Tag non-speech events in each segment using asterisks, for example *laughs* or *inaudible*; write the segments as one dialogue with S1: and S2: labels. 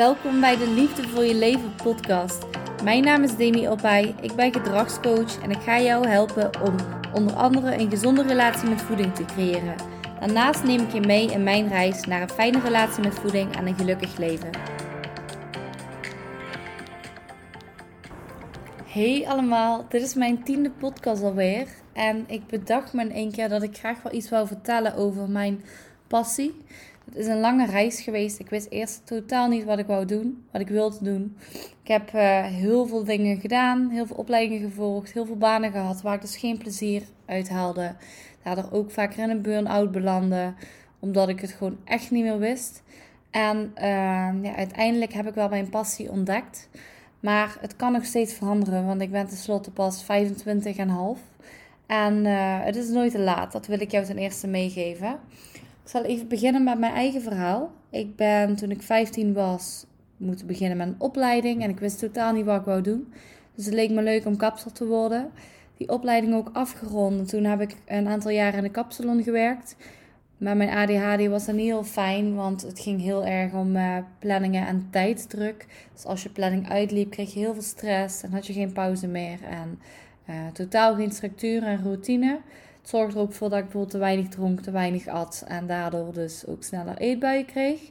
S1: Welkom bij de Liefde voor je leven podcast. Mijn naam is Demi Opay, ik ben gedragscoach en ik ga jou helpen om onder andere een gezonde relatie met voeding te creëren. Daarnaast neem ik je mee in mijn reis naar een fijne relatie met voeding en een gelukkig leven. Hey allemaal, dit is mijn tiende podcast alweer. En ik bedacht me in één keer dat ik graag wel iets wil vertellen over mijn passie. Het is een lange reis geweest. Ik wist eerst totaal niet wat ik wou doen, wat ik wilde doen. Ik heb uh, heel veel dingen gedaan, heel veel opleidingen gevolgd, heel veel banen gehad waar ik dus geen plezier uit haalde. Daardoor ook vaker in een burn-out belandde, omdat ik het gewoon echt niet meer wist. En uh, ja, uiteindelijk heb ik wel mijn passie ontdekt. Maar het kan nog steeds veranderen, want ik ben tenslotte pas 25 en. En uh, het is nooit te laat, dat wil ik jou ten eerste meegeven. Zal even beginnen met mijn eigen verhaal. Ik ben toen ik 15 was moeten beginnen met een opleiding en ik wist totaal niet wat ik wou doen. Dus het leek me leuk om kapsel te worden. Die opleiding ook afgerond. Toen heb ik een aantal jaren in de kapsalon gewerkt. Maar mijn ADHD was dan niet heel fijn, want het ging heel erg om uh, planningen en tijdsdruk. Dus als je planning uitliep, kreeg je heel veel stress en had je geen pauze meer. En uh, totaal geen structuur en routine. Het zorgde er ook voor dat ik bijvoorbeeld te weinig dronk, te weinig at en daardoor dus ook sneller eetbuien kreeg.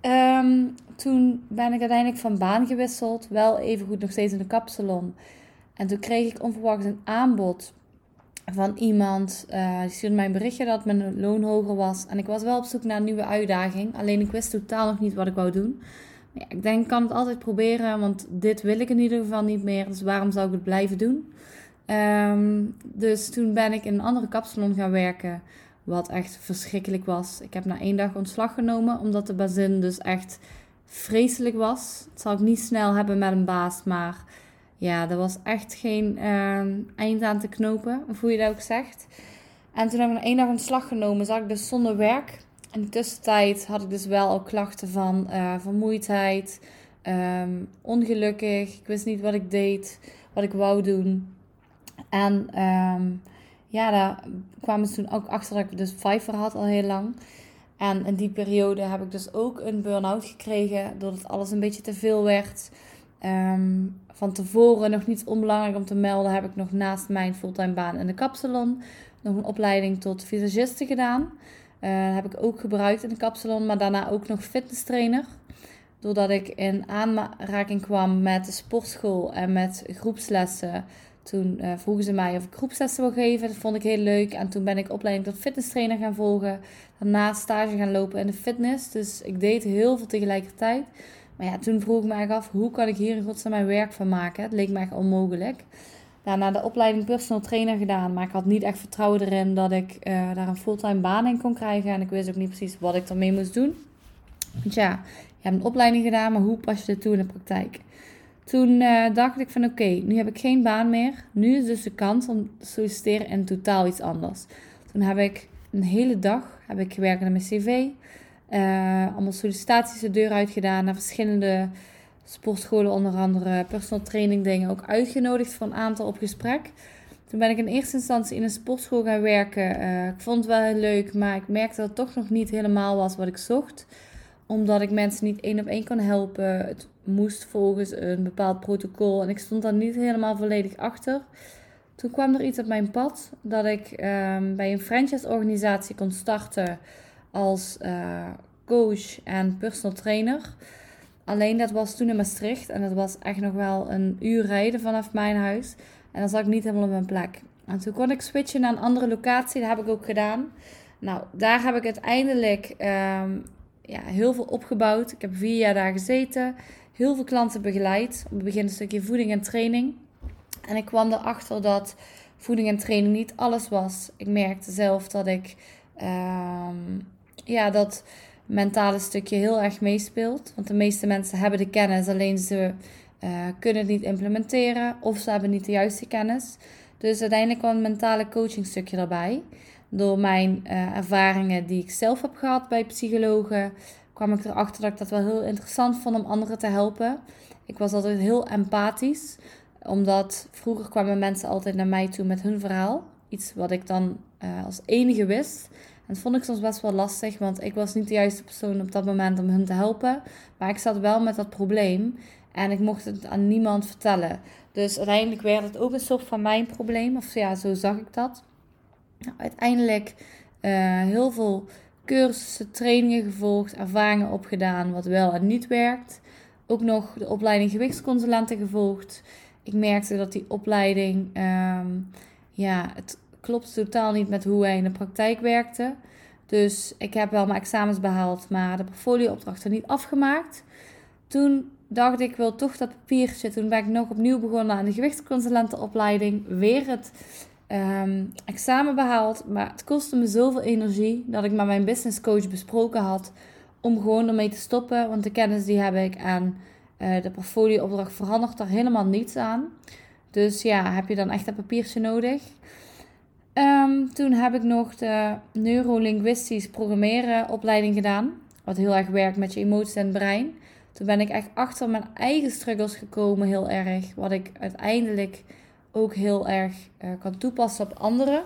S1: Um, toen ben ik uiteindelijk van baan gewisseld, wel even goed nog steeds in de kapsalon. En toen kreeg ik onverwacht een aanbod van iemand. Uh, die stuurde mij een berichtje dat mijn loon hoger was. En ik was wel op zoek naar een nieuwe uitdaging. Alleen ik wist totaal nog niet wat ik wou doen. Ja, ik denk, ik kan het altijd proberen, want dit wil ik in ieder geval niet meer. Dus waarom zou ik het blijven doen? Um, dus toen ben ik in een andere kapsalon gaan werken, wat echt verschrikkelijk was. Ik heb na één dag ontslag genomen, omdat de bazin dus echt vreselijk was. Het zal ik niet snel hebben met een baas, maar ja, er was echt geen uh, eind aan te knopen, of hoe je dat ook zegt. En toen heb ik na één dag ontslag genomen, zat ik dus zonder werk. In de tussentijd had ik dus wel al klachten van uh, vermoeidheid, um, ongelukkig. Ik wist niet wat ik deed, wat ik wou doen. En um, ja, daar kwamen ze toen ook achter dat ik dus Fiverr had al heel lang. En in die periode heb ik dus ook een burn-out gekregen, doordat alles een beetje te veel werd. Um, van tevoren, nog niet onbelangrijk om te melden, heb ik nog naast mijn fulltime baan in de kapsalon nog een opleiding tot visagiste gedaan. Uh, heb ik ook gebruikt in de kapsalon, maar daarna ook nog fitness trainer. Doordat ik in aanraking kwam met de sportschool en met groepslessen, toen uh, vroegen ze mij of ik groepslessen wil geven. Dat vond ik heel leuk. En toen ben ik opleiding tot fitness trainer gaan volgen. Daarna stage gaan lopen in de fitness. Dus ik deed heel veel tegelijkertijd. Maar ja, toen vroeg ik me eigenlijk af, hoe kan ik hier in godsnaam mijn werk van maken? Het leek me echt onmogelijk. Daarna de opleiding personal trainer gedaan. Maar ik had niet echt vertrouwen erin dat ik uh, daar een fulltime baan in kon krijgen. En ik wist ook niet precies wat ik ermee moest doen. Want ja, je hebt een opleiding gedaan, maar hoe pas je dit toe in de praktijk? Toen uh, dacht ik van oké, nu heb ik geen baan meer. Nu is dus de kans om te solliciteren in totaal iets anders. Toen heb ik een hele dag heb ik gewerkt aan mijn cv. Uh, allemaal sollicitaties de deur uitgedaan naar verschillende sportscholen, onder andere personal training dingen, ook uitgenodigd voor een aantal op gesprek. Toen ben ik in eerste instantie in een sportschool gaan werken. Uh, ik vond het wel heel leuk, maar ik merkte dat het toch nog niet helemaal was wat ik zocht. Omdat ik mensen niet één op één kon helpen. Het moest volgens een bepaald protocol en ik stond daar niet helemaal volledig achter. Toen kwam er iets op mijn pad dat ik um, bij een franchise-organisatie kon starten als uh, coach en personal trainer. Alleen dat was toen in Maastricht en dat was echt nog wel een uur rijden vanaf mijn huis. En dan zat ik niet helemaal op mijn plek. En toen kon ik switchen naar een andere locatie, dat heb ik ook gedaan. Nou, daar heb ik uiteindelijk um, ja, heel veel opgebouwd. Ik heb vier jaar daar gezeten, heel veel klanten begeleid. Op het begin een stukje voeding en training. En ik kwam erachter dat voeding en training niet alles was. Ik merkte zelf dat ik um, ja, dat mentale stukje heel erg meespeelt. Want de meeste mensen hebben de kennis, alleen ze uh, kunnen het niet implementeren of ze hebben niet de juiste kennis. Dus uiteindelijk kwam een mentale coaching stukje erbij. Door mijn uh, ervaringen die ik zelf heb gehad bij psychologen, kwam ik erachter dat ik dat wel heel interessant vond om anderen te helpen. Ik was altijd heel empathisch, omdat vroeger kwamen mensen altijd naar mij toe met hun verhaal. Iets wat ik dan uh, als enige wist. dat vond ik soms best wel lastig, want ik was niet de juiste persoon op dat moment om hun te helpen. Maar ik zat wel met dat probleem en ik mocht het aan niemand vertellen. Dus uiteindelijk werd het ook een soort van mijn probleem, of ja, zo zag ik dat. Nou, uiteindelijk uh, heel veel cursussen, trainingen gevolgd, ervaringen opgedaan wat wel en niet werkt. Ook nog de opleiding gewichtsconsulenten gevolgd. Ik merkte dat die opleiding, um, ja, het klopt totaal niet met hoe wij in de praktijk werkten. Dus ik heb wel mijn examens behaald, maar de portfolioopdrachten niet afgemaakt. Toen dacht ik, wil toch dat papiertje. Toen ben ik nog opnieuw begonnen aan de gewichtsconsulentenopleiding. Weer het um, examen behaald. Maar het kostte me zoveel energie dat ik met mijn business coach besproken had om gewoon ermee te stoppen. Want de kennis die heb ik en uh, de portfolioopdracht verandert daar helemaal niets aan. Dus ja, heb je dan echt een papiertje nodig? Um, toen heb ik nog de neurolinguistisch programmeren opleiding gedaan. Wat heel erg werkt met je emoties en brein. Toen ben ik echt achter mijn eigen struggles gekomen, heel erg. Wat ik uiteindelijk ook heel erg uh, kan toepassen op anderen.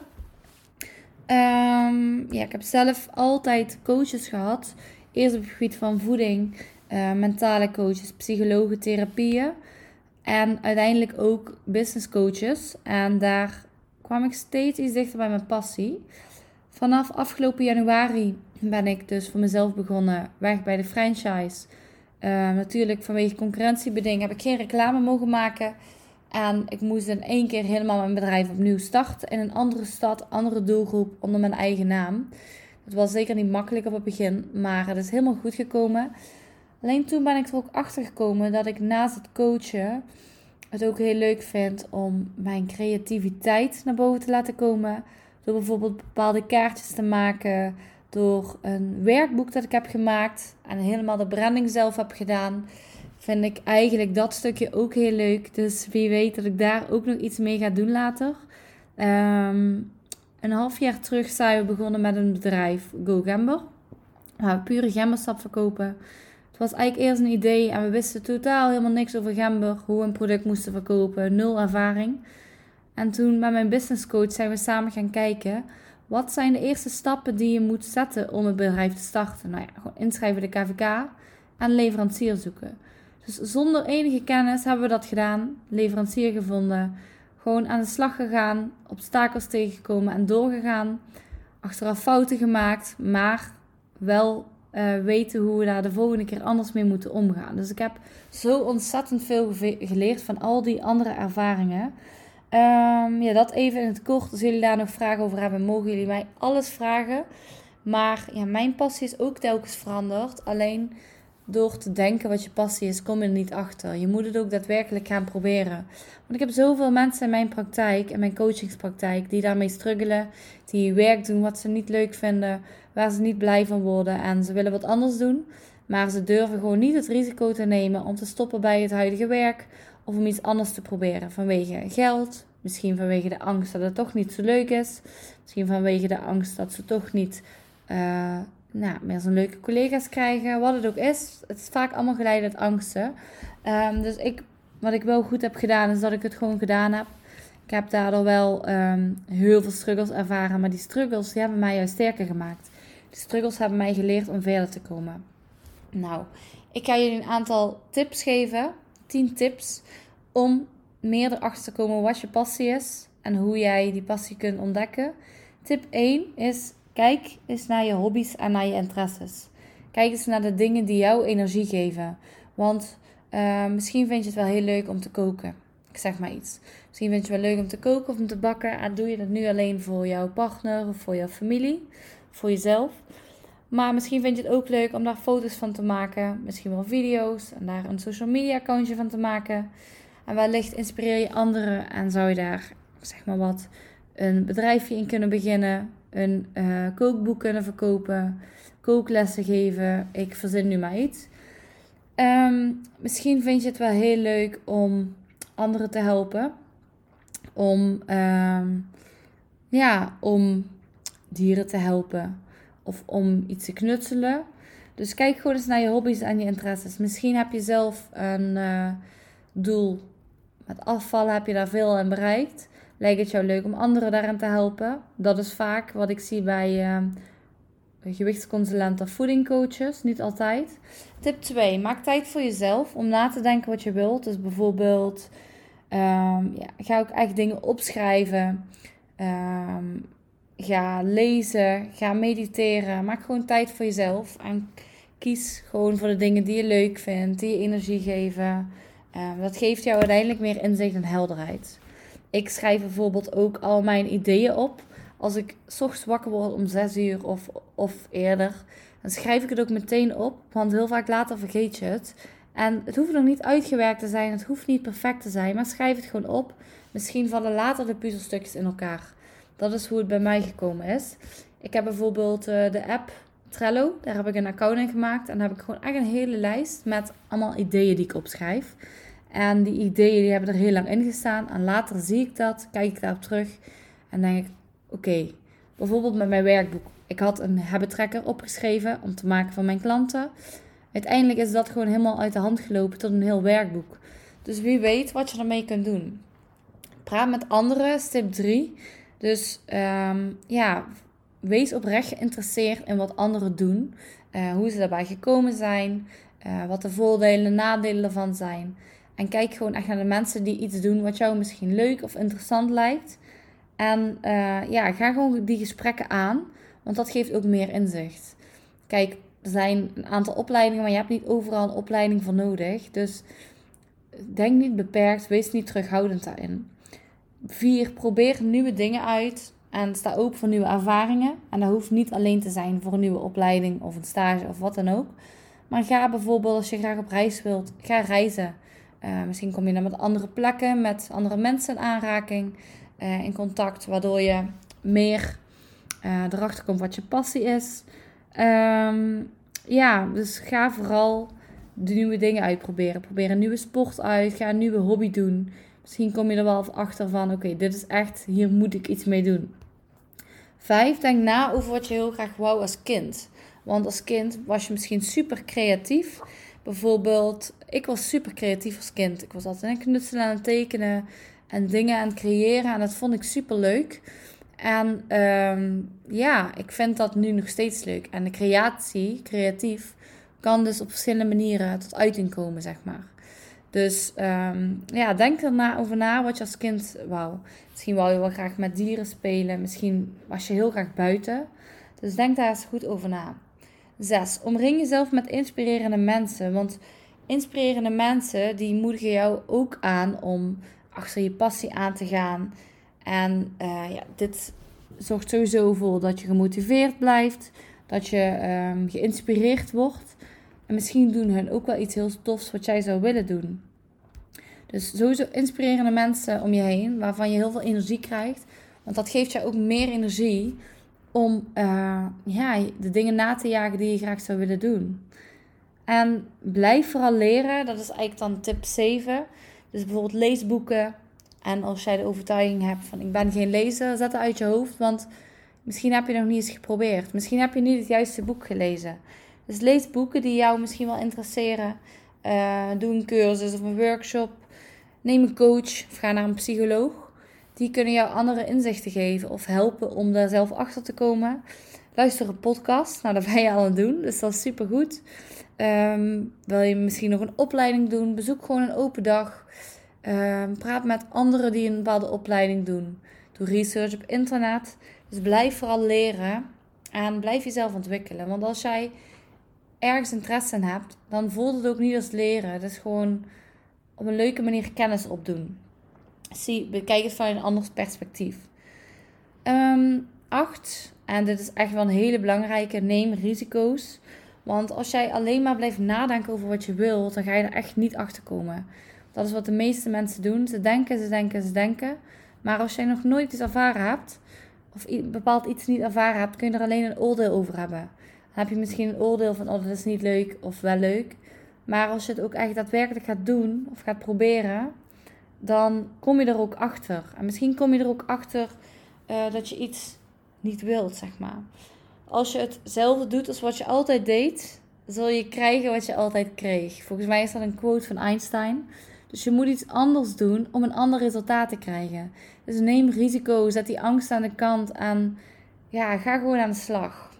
S1: Um, ja, ik heb zelf altijd coaches gehad. Eerst op het gebied van voeding, uh, mentale coaches, psychologen, therapieën. En uiteindelijk ook business coaches. En daar kwam ik steeds iets dichter bij mijn passie. Vanaf afgelopen januari ben ik dus voor mezelf begonnen, weg bij de franchise. Uh, natuurlijk vanwege concurrentiebeding heb ik geen reclame mogen maken. En ik moest in één keer helemaal mijn bedrijf opnieuw starten. In een andere stad, andere doelgroep, onder mijn eigen naam. Het was zeker niet makkelijk op het begin, maar het is helemaal goed gekomen. Alleen toen ben ik er ook achter gekomen dat ik naast het coachen het ook heel leuk vind om mijn creativiteit naar boven te laten komen. Door bijvoorbeeld bepaalde kaartjes te maken. Door een werkboek dat ik heb gemaakt en helemaal de branding zelf heb gedaan. Vind ik eigenlijk dat stukje ook heel leuk. Dus wie weet dat ik daar ook nog iets mee ga doen later. Um, een half jaar terug zijn we begonnen met een bedrijf, Go Gamber. Waar we pure gembersap verkopen. Het was eigenlijk eerst een idee en we wisten totaal helemaal niks over gember, hoe we een product moesten verkopen, nul ervaring. En toen met mijn business coach zijn we samen gaan kijken, wat zijn de eerste stappen die je moet zetten om een bedrijf te starten? Nou ja, gewoon inschrijven de KVK en leverancier zoeken. Dus zonder enige kennis hebben we dat gedaan, leverancier gevonden, gewoon aan de slag gegaan, obstakels tegengekomen en doorgegaan. Achteraf fouten gemaakt, maar wel uh, weten hoe we daar de volgende keer anders mee moeten omgaan. Dus ik heb zo ontzettend veel geleerd van al die andere ervaringen. Um, ja, dat even in het kort. Als jullie daar nog vragen over hebben, mogen jullie mij alles vragen. Maar ja, mijn passie is ook telkens veranderd. Alleen door te denken wat je passie is, kom je er niet achter. Je moet het ook daadwerkelijk gaan proberen. Want ik heb zoveel mensen in mijn praktijk, in mijn coachingspraktijk, die daarmee struggelen. Die werk doen wat ze niet leuk vinden, waar ze niet blij van worden. En ze willen wat anders doen. Maar ze durven gewoon niet het risico te nemen om te stoppen bij het huidige werk. Of om iets anders te proberen. Vanwege geld. Misschien vanwege de angst dat het toch niet zo leuk is. Misschien vanwege de angst dat ze toch niet uh, nou, meer zo'n leuke collega's krijgen. Wat het ook is. Het is vaak allemaal geleid uit angsten. Um, dus ik, wat ik wel goed heb gedaan, is dat ik het gewoon gedaan heb. Ik heb daardoor wel um, heel veel struggles ervaren. Maar die struggles hebben mij juist sterker gemaakt. Die struggles hebben mij geleerd om verder te komen. Nou, ik ga jullie een aantal tips geven. 10 tips om meer erachter te komen wat je passie is. En hoe jij die passie kunt ontdekken. Tip 1 is Kijk eens naar je hobby's en naar je interesses. Kijk eens naar de dingen die jou energie geven. Want uh, misschien vind je het wel heel leuk om te koken. Ik zeg maar iets. Misschien vind je het wel leuk om te koken of om te bakken. En doe je dat nu alleen voor jouw partner of voor jouw familie, voor jezelf. Maar misschien vind je het ook leuk om daar foto's van te maken. Misschien wel video's en daar een social media accountje van te maken. En wellicht inspireer je anderen en zou je daar, zeg maar wat, een bedrijfje in kunnen beginnen een uh, kookboek kunnen verkopen, kooklessen geven. Ik verzin nu maar iets. Ehm, misschien vind je het wel heel leuk om anderen te helpen. Om, ehm, ja, om dieren te helpen. Of om iets te knutselen. Dus kijk gewoon eens naar je hobby's en je interesses. Misschien heb je zelf een uh, doel. Met afvallen heb je daar veel aan bereikt. Lijkt het jou leuk om anderen daarin te helpen? Dat is vaak wat ik zie bij uh, gewichtsconsulenten of voedingcoaches, niet altijd. Tip 2, maak tijd voor jezelf om na te denken wat je wilt. Dus bijvoorbeeld, ehm, ja, ga ook echt dingen opschrijven. Ehm, ga lezen, ga mediteren. Maak gewoon tijd voor jezelf en kies gewoon voor de dingen die je leuk vindt, die je energie geven. Ehm, dat geeft jou uiteindelijk meer inzicht en helderheid. Ik schrijf bijvoorbeeld ook al mijn ideeën op. Als ik s ochtends wakker word om 6 uur of, of eerder, dan schrijf ik het ook meteen op. Want heel vaak later vergeet je het. En het hoeft nog niet uitgewerkt te zijn, het hoeft niet perfect te zijn, maar schrijf het gewoon op. Misschien vallen later de puzzelstukjes in elkaar. Dat is hoe het bij mij gekomen is. Ik heb bijvoorbeeld uh, de app Trello, daar heb ik een account in gemaakt. En daar heb ik gewoon echt een hele lijst met allemaal ideeën die ik opschrijf. En die ideeën die hebben er heel lang in gestaan. En later zie ik dat, kijk ik daarop terug en denk ik, oké, bijvoorbeeld met mijn werkboek. Ik had een habit opgeschreven om te maken van mijn klanten. Uiteindelijk is dat gewoon helemaal uit de hand gelopen tot een heel werkboek. Dus wie weet wat je ermee kunt doen. Praat met anderen, stip 3. Dus um, ja, wees oprecht geïnteresseerd in wat anderen doen. Uh, hoe ze daarbij gekomen zijn. Uh, wat de voordelen en nadelen ervan zijn. En kijk gewoon echt naar de mensen die iets doen wat jou misschien leuk of interessant lijkt. En uh, ja, ga gewoon die gesprekken aan, want dat geeft ook meer inzicht. Kijk, er zijn een aantal opleidingen, maar je hebt niet overal een opleiding voor nodig. Dus denk niet beperkt, wees niet terughoudend daarin. Vier, probeer nieuwe dingen uit en sta open voor nieuwe ervaringen. En dat hoeft niet alleen te zijn voor een nieuwe opleiding of een stage of wat dan ook. Maar ga bijvoorbeeld, als je graag op reis wilt, ga reizen. Uh, misschien kom je dan met andere plekken, met andere mensen in aanraking, uh, in contact, waardoor je meer uh, erachter komt wat je passie is. Um, ja, dus ga vooral de nieuwe dingen uitproberen. Probeer een nieuwe sport uit, ga een nieuwe hobby doen. Misschien kom je er wel achter van, oké, dit is echt, hier moet ik iets mee doen. Vijf, denk na over wat je heel graag wou als kind. Want als kind was je misschien super creatief. Bijvoorbeeld, ik was super creatief als kind. Ik was altijd aan knutselen, aan het tekenen en dingen aan het creëren. En dat vond ik super leuk. En um, ja, ik vind dat nu nog steeds leuk. En de creatie, creatief, kan dus op verschillende manieren tot uiting komen, zeg maar. Dus um, ja, denk er na, over na wat je als kind wou. Misschien wou je wel graag met dieren spelen. Misschien was je heel graag buiten. Dus denk daar eens goed over na. 6. Omring jezelf met inspirerende mensen. Want inspirerende mensen die moedigen jou ook aan om achter je passie aan te gaan. En uh, ja, dit zorgt sowieso voor dat je gemotiveerd blijft, dat je um, geïnspireerd wordt. En misschien doen hun ook wel iets heel tofs wat jij zou willen doen. Dus sowieso inspirerende mensen om je heen, waarvan je heel veel energie krijgt. Want dat geeft jou ook meer energie om uh, ja, de dingen na te jagen die je graag zou willen doen. En blijf vooral leren, dat is eigenlijk dan tip 7. Dus bijvoorbeeld leesboeken. En als jij de overtuiging hebt van ik ben geen lezer, zet het uit je hoofd. Want misschien heb je nog niet eens geprobeerd. Misschien heb je niet het juiste boek gelezen. Dus lees boeken die jou misschien wel interesseren. Uh, doe een cursus of een workshop. Neem een coach of ga naar een psycholoog. Die kunnen jou andere inzichten geven of helpen om daar zelf achter te komen. Luister een podcast. Nou, dat ben je al aan het doen, dus dat is super goed. Um, wil je misschien nog een opleiding doen? Bezoek gewoon een open dag. Um, praat met anderen die een bepaalde opleiding doen. Doe research op internet. Dus blijf vooral leren en blijf jezelf ontwikkelen. Want als jij ergens interesse in hebt, dan voelt het ook niet als leren. Het is gewoon op een leuke manier kennis opdoen. Zie, bekijk het van een ander perspectief. Um, acht, en dit is echt wel een hele belangrijke, neem risico's. Want als jij alleen maar blijft nadenken over wat je wilt, dan ga je er echt niet achter komen. Dat is wat de meeste mensen doen. Ze denken, ze denken, ze denken. Maar als jij nog nooit iets ervaren hebt, of bepaald iets niet ervaren hebt, kun je er alleen een oordeel over hebben. Dan heb je misschien een oordeel van, oh dat is niet leuk of wel leuk. Maar als je het ook echt daadwerkelijk gaat doen of gaat proberen, dan kom je er ook achter. En misschien kom je er ook achter uh, dat je iets niet wilt, zeg maar. Als je hetzelfde doet als wat je altijd deed, zul je krijgen wat je altijd kreeg. Volgens mij is dat een quote van Einstein. Dus je moet iets anders doen om een ander resultaat te krijgen. Dus neem risico, zet die angst aan de kant en ja, ga gewoon aan de slag.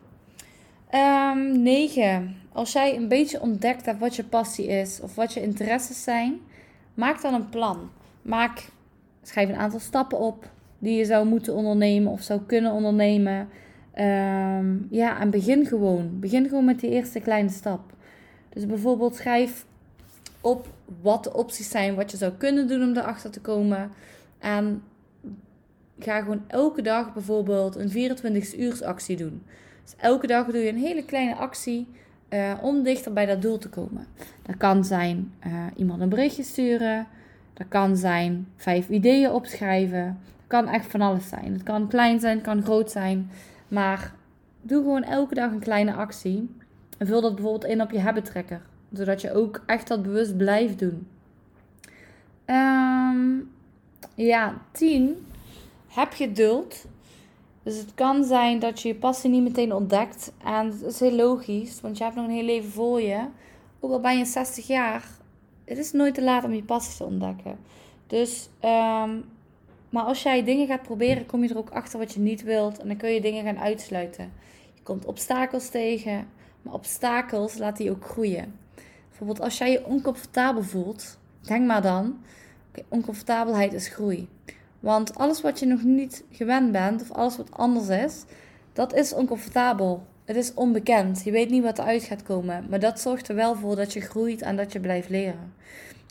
S1: Um, 9. Als jij een beetje ontdekt hebt wat je passie is of wat je interesses zijn, maak dan een plan. Maak, schrijf een aantal stappen op die je zou moeten ondernemen of zou kunnen ondernemen. Ehm, ja, en begin gewoon. Begin gewoon met die eerste kleine stap. Dus bijvoorbeeld schrijf op wat de opties zijn, wat je zou kunnen doen om erachter te komen. En ga gewoon elke dag bijvoorbeeld een 24 uurs actie doen. Dus elke dag doe je een hele kleine actie uh, om dichter bij dat doel te komen. Dat kan zijn uh, iemand een berichtje sturen. Dat kan zijn vijf ideeën opschrijven. Dat kan echt van alles zijn. Het kan klein zijn, het kan groot zijn. Maar doe gewoon elke dag een kleine actie. En vul dat bijvoorbeeld in op je habit tracker. Zodat je ook echt dat bewust blijft doen. Um, ja, 10. Heb geduld. Dus het kan zijn dat je je passie niet meteen ontdekt. En dat is heel logisch, want je hebt nog een heel leven voor je. Ook al ben je 60 jaar, het is nooit te laat om je passie te ontdekken. Dus, um, maar als jij dingen gaat proberen, kom je er ook achter wat je niet wilt. En dan kun je dingen gaan uitsluiten. Je komt obstakels tegen, maar obstakels laat die ook groeien. Bijvoorbeeld als jij je oncomfortabel voelt, denk maar dan, okay, oncomfortabelheid is groei. Want alles wat je nog niet gewend bent, of alles wat anders is, dat is oncomfortabel. Het is onbekend. Je weet niet wat eruit gaat komen. Maar dat zorgt er wel voor dat je groeit en dat je blijft leren.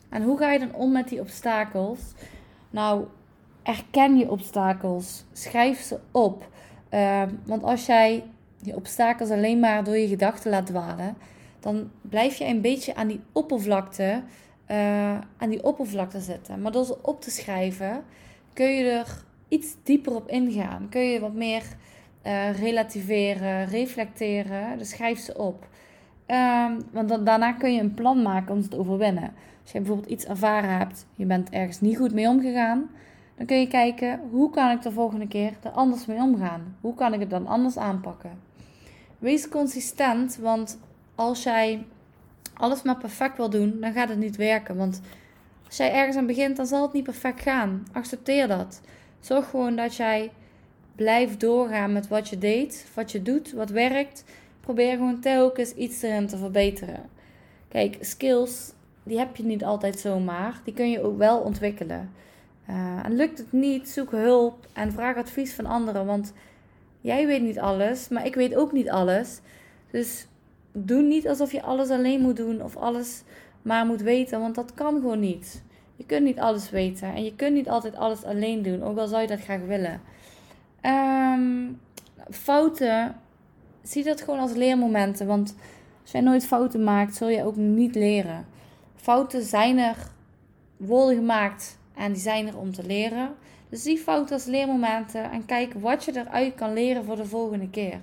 S1: En hoe ga je dan om met die obstakels? Nou, erken je obstakels. Schrijf ze op. Ehm, want als jij die obstakels alleen maar door je gedachten laat dwalen, dan blijf je een beetje aan die oppervlakte, uh, aan die oppervlakte zitten. Maar door ze op te schrijven, kun je er iets dieper op ingaan. Kun je wat meer uh, relativeren, reflecteren. Dus schrijf ze op. Um, want dan, daarna kun je een plan maken om ze te overwinnen. Als je bijvoorbeeld iets ervaren hebt, je bent ergens niet goed mee omgegaan, dan kun je kijken hoe kan ik de volgende keer er anders mee omgaan? Hoe kan ik het dan anders aanpakken? Wees consistent, want als jij alles maar perfect wil doen, dan gaat het niet werken. Want als jij ergens aan begint, dan zal het niet perfect gaan. Accepteer dat. Zorg gewoon dat jij blijft doorgaan met wat je deed, wat je doet, wat werkt. Probeer gewoon telkens iets erin te verbeteren. Kijk, skills, die heb je niet altijd zomaar. Die kun je ook wel ontwikkelen. Uh, en lukt het niet, zoek hulp en vraag advies van anderen. Want jij weet niet alles, maar ik weet ook niet alles. Dus doe niet alsof je alles alleen moet doen of alles maar moet weten, want dat kan gewoon niet. Je kunt niet alles weten en je kunt niet altijd alles alleen doen, ook al zou je dat graag willen. Um, fouten, zie dat gewoon als leermomenten, want als jij nooit fouten maakt, zul je ook niet leren. Fouten zijn er, worden gemaakt en die zijn er om te leren. Dus zie fouten als leermomenten en kijk wat je eruit kan leren voor de volgende keer.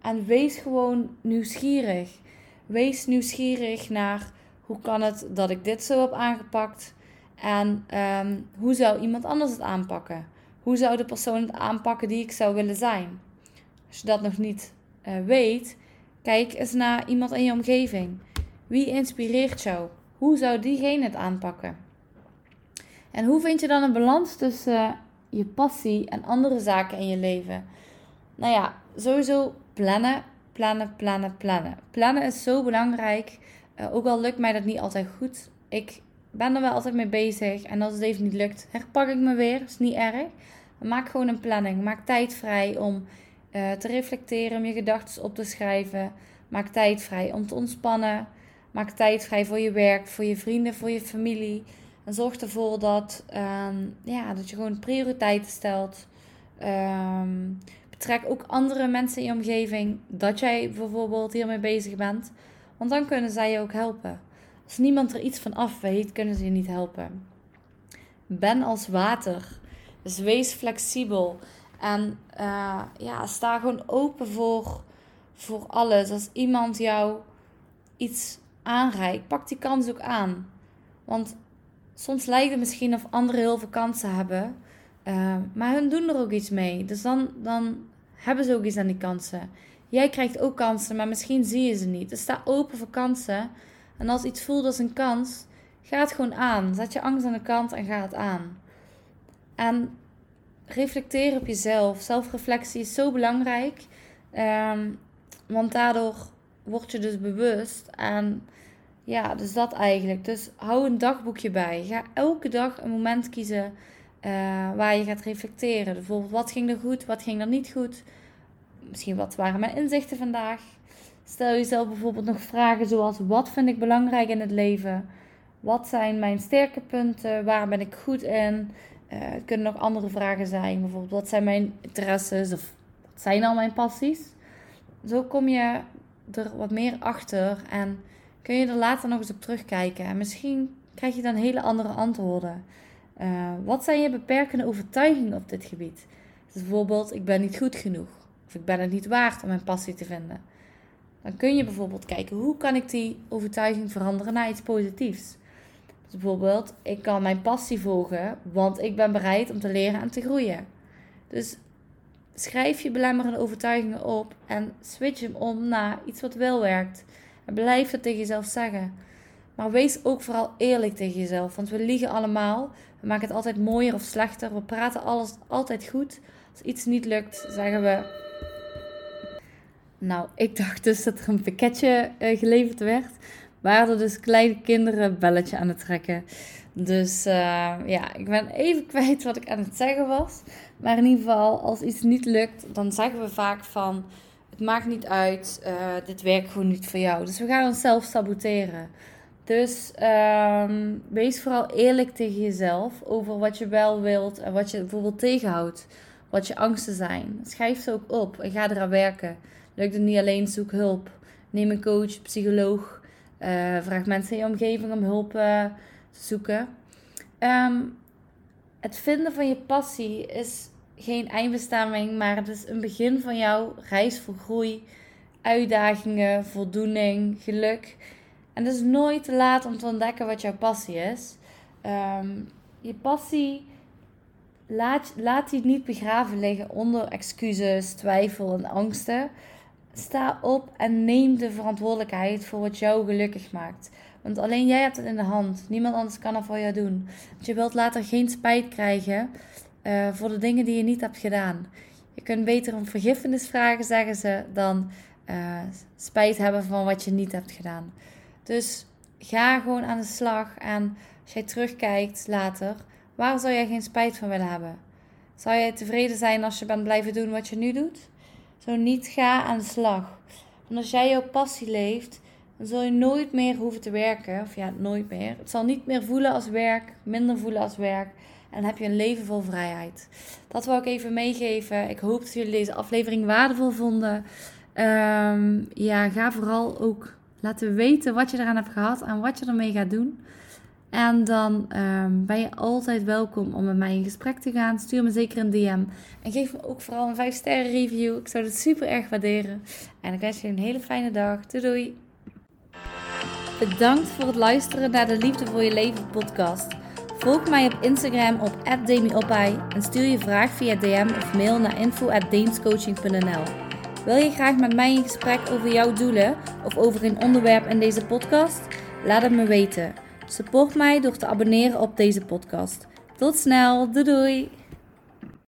S1: En wees gewoon nieuwsgierig. Wees nieuwsgierig naar hoe kan het dat ik dit zo heb aangepakt? En um, hoe zou iemand anders het aanpakken? Hoe zou de persoon het aanpakken die ik zou willen zijn? Als je dat nog niet uh, weet, kijk eens naar iemand in je omgeving. Wie inspireert jou? Hoe zou diegene het aanpakken? En hoe vind je dan een balans tussen uh, je passie en andere zaken in je leven? Nou ja, sowieso plannen, plannen, plannen, plannen. Plannen is zo belangrijk. Uh, ook al lukt mij dat niet altijd goed. Ik ben er wel altijd mee bezig. En als het even niet lukt, herpak ik me weer. Is niet erg. Maak gewoon een planning. Maak tijd vrij om uh, te reflecteren, om je gedachten op te schrijven. Maak tijd vrij om te ontspannen. Maak tijd vrij voor je werk, voor je vrienden, voor je familie. En zorg ervoor dat, um, ja, dat je gewoon prioriteiten stelt. Um, betrek ook andere mensen in je omgeving. Dat jij bijvoorbeeld hiermee bezig bent. Want dan kunnen zij je ook helpen. Als niemand er iets van af weet, kunnen ze je niet helpen. Ben als water. Dus wees flexibel. En uh, ja, sta gewoon open voor, voor alles. Als iemand jou iets aanreikt, pak die kans ook aan. Want soms lijkt het misschien of anderen heel veel kansen hebben. Uh, maar hun doen er ook iets mee. Dus dan, dan hebben ze ook iets aan die kansen. Jij krijgt ook kansen, maar misschien zie je ze niet. Dus sta open voor kansen. En als iets voelt als een kans, ga het gewoon aan. Zet je angst aan de kant en ga het aan. En reflecteer op jezelf. Zelfreflectie is zo belangrijk. Um, Want daardoor word je dus bewust. En ja, dus dat eigenlijk. Dus hou een dagboekje bij. Ga elke dag een moment kiezen uh, waar je gaat reflecteren. Bijvoorbeeld, wat ging er goed, wat ging er niet goed? Misschien wat waren mijn inzichten vandaag? Stel jezelf bijvoorbeeld nog vragen zoals: wat vind ik belangrijk in het leven? Wat zijn mijn sterke punten? Waar ben ik goed in? Uh, het kunnen nog andere vragen zijn. Bijvoorbeeld, wat zijn mijn interesses? Of wat zijn al mijn passies? Zo kom je er wat meer achter en kun je er later nog eens op terugkijken. En misschien krijg je dan hele andere antwoorden. Uh, wat zijn je beperkende overtuigingen op dit gebied? Dus bijvoorbeeld, ik ben niet goed genoeg. Of ik ben het niet waard om mijn passie te vinden. Dan kun je bijvoorbeeld kijken, hoe kan ik die overtuiging veranderen naar iets positiefs? Dus bijvoorbeeld, ik kan mijn passie volgen, want ik ben bereid om te leren en te groeien. Dus schrijf je belemmerende overtuigingen op en switch hem om naar iets wat wel werkt. Blijf het tegen jezelf zeggen. Maar wees ook vooral eerlijk tegen jezelf, want we liegen allemaal. We maken het altijd mooier of slechter. We praten alles altijd goed. Als iets niet lukt, zeggen we. Nou, ik dacht dus dat er een pakketje uh, geleverd werd. Waar er dus kleine kinderen belletje aan het trekken. Dus uh, ja, ik ben even *laughs* kwijt wat ik aan het zeggen was. Maar in ieder geval, als iets niet lukt, dan zeggen we vaak van... Het maakt niet uit, uh, dit werkt gewoon niet voor jou. Dus we gaan onszelf saboteren. Dus um, wees vooral eerlijk tegen jezelf over wat je wel wilt en wat je bijvoorbeeld tegenhoudt. Wat je angsten zijn. Schrijf ze ook op en ga eraan werken. Lukt het niet alleen, zoek hulp. Neem een coach, psycholoog. Uh, vraag mensen in je omgeving om hulp uh, te zoeken. Um, het vinden van je passie is geen eindbestemming, maar het is een begin van jouw reis voor groei, uitdagingen, voldoening, geluk. En het is nooit te laat om te ontdekken wat jouw passie is. Um, je passie, laat, laat die niet begraven liggen onder excuses, twijfel en angsten. Sta op en neem de verantwoordelijkheid voor wat jou gelukkig maakt. Want alleen jij hebt het in de hand. Niemand anders kan het voor jou doen. Want je wilt later geen spijt krijgen uh, voor de dingen die je niet hebt gedaan. Je kunt beter om vergiffenis vragen, zeggen ze, dan uh, spijt hebben van wat je niet hebt gedaan. Dus ga gewoon aan de slag. En als jij terugkijkt later, waar zou jij geen spijt van willen hebben? Zou jij tevreden zijn als je bent blijven doen wat je nu doet? Zo niet, ga aan de slag. Want als jij jouw passie leeft, dan zul je nooit meer hoeven te werken. Of ja, nooit meer. Het zal niet meer voelen als werk, minder voelen als werk. En heb je een leven vol vrijheid. Dat wil ik even meegeven. Ik hoop dat jullie deze aflevering waardevol vonden. Um, ja, ga vooral ook laten weten wat je eraan hebt gehad en wat je ermee gaat doen. En dan um, ben je altijd welkom om met mij in gesprek te gaan. Stuur me zeker een DM. En geef me ook vooral een 5 sterren review. Ik zou het super erg waarderen. En ik wens je een hele fijne dag. Doei doei. Bedankt voor het luisteren naar de Liefde voor je Leven podcast. Volg mij op Instagram op @demiopai en stuur je vraag via DM of mail naar info@deenscoaching.nl. Wil je graag met mij in gesprek over jouw doelen of over een onderwerp in deze podcast? Laat het me weten. Support mij door te abonneren op deze podcast. Tot snel, doei doei!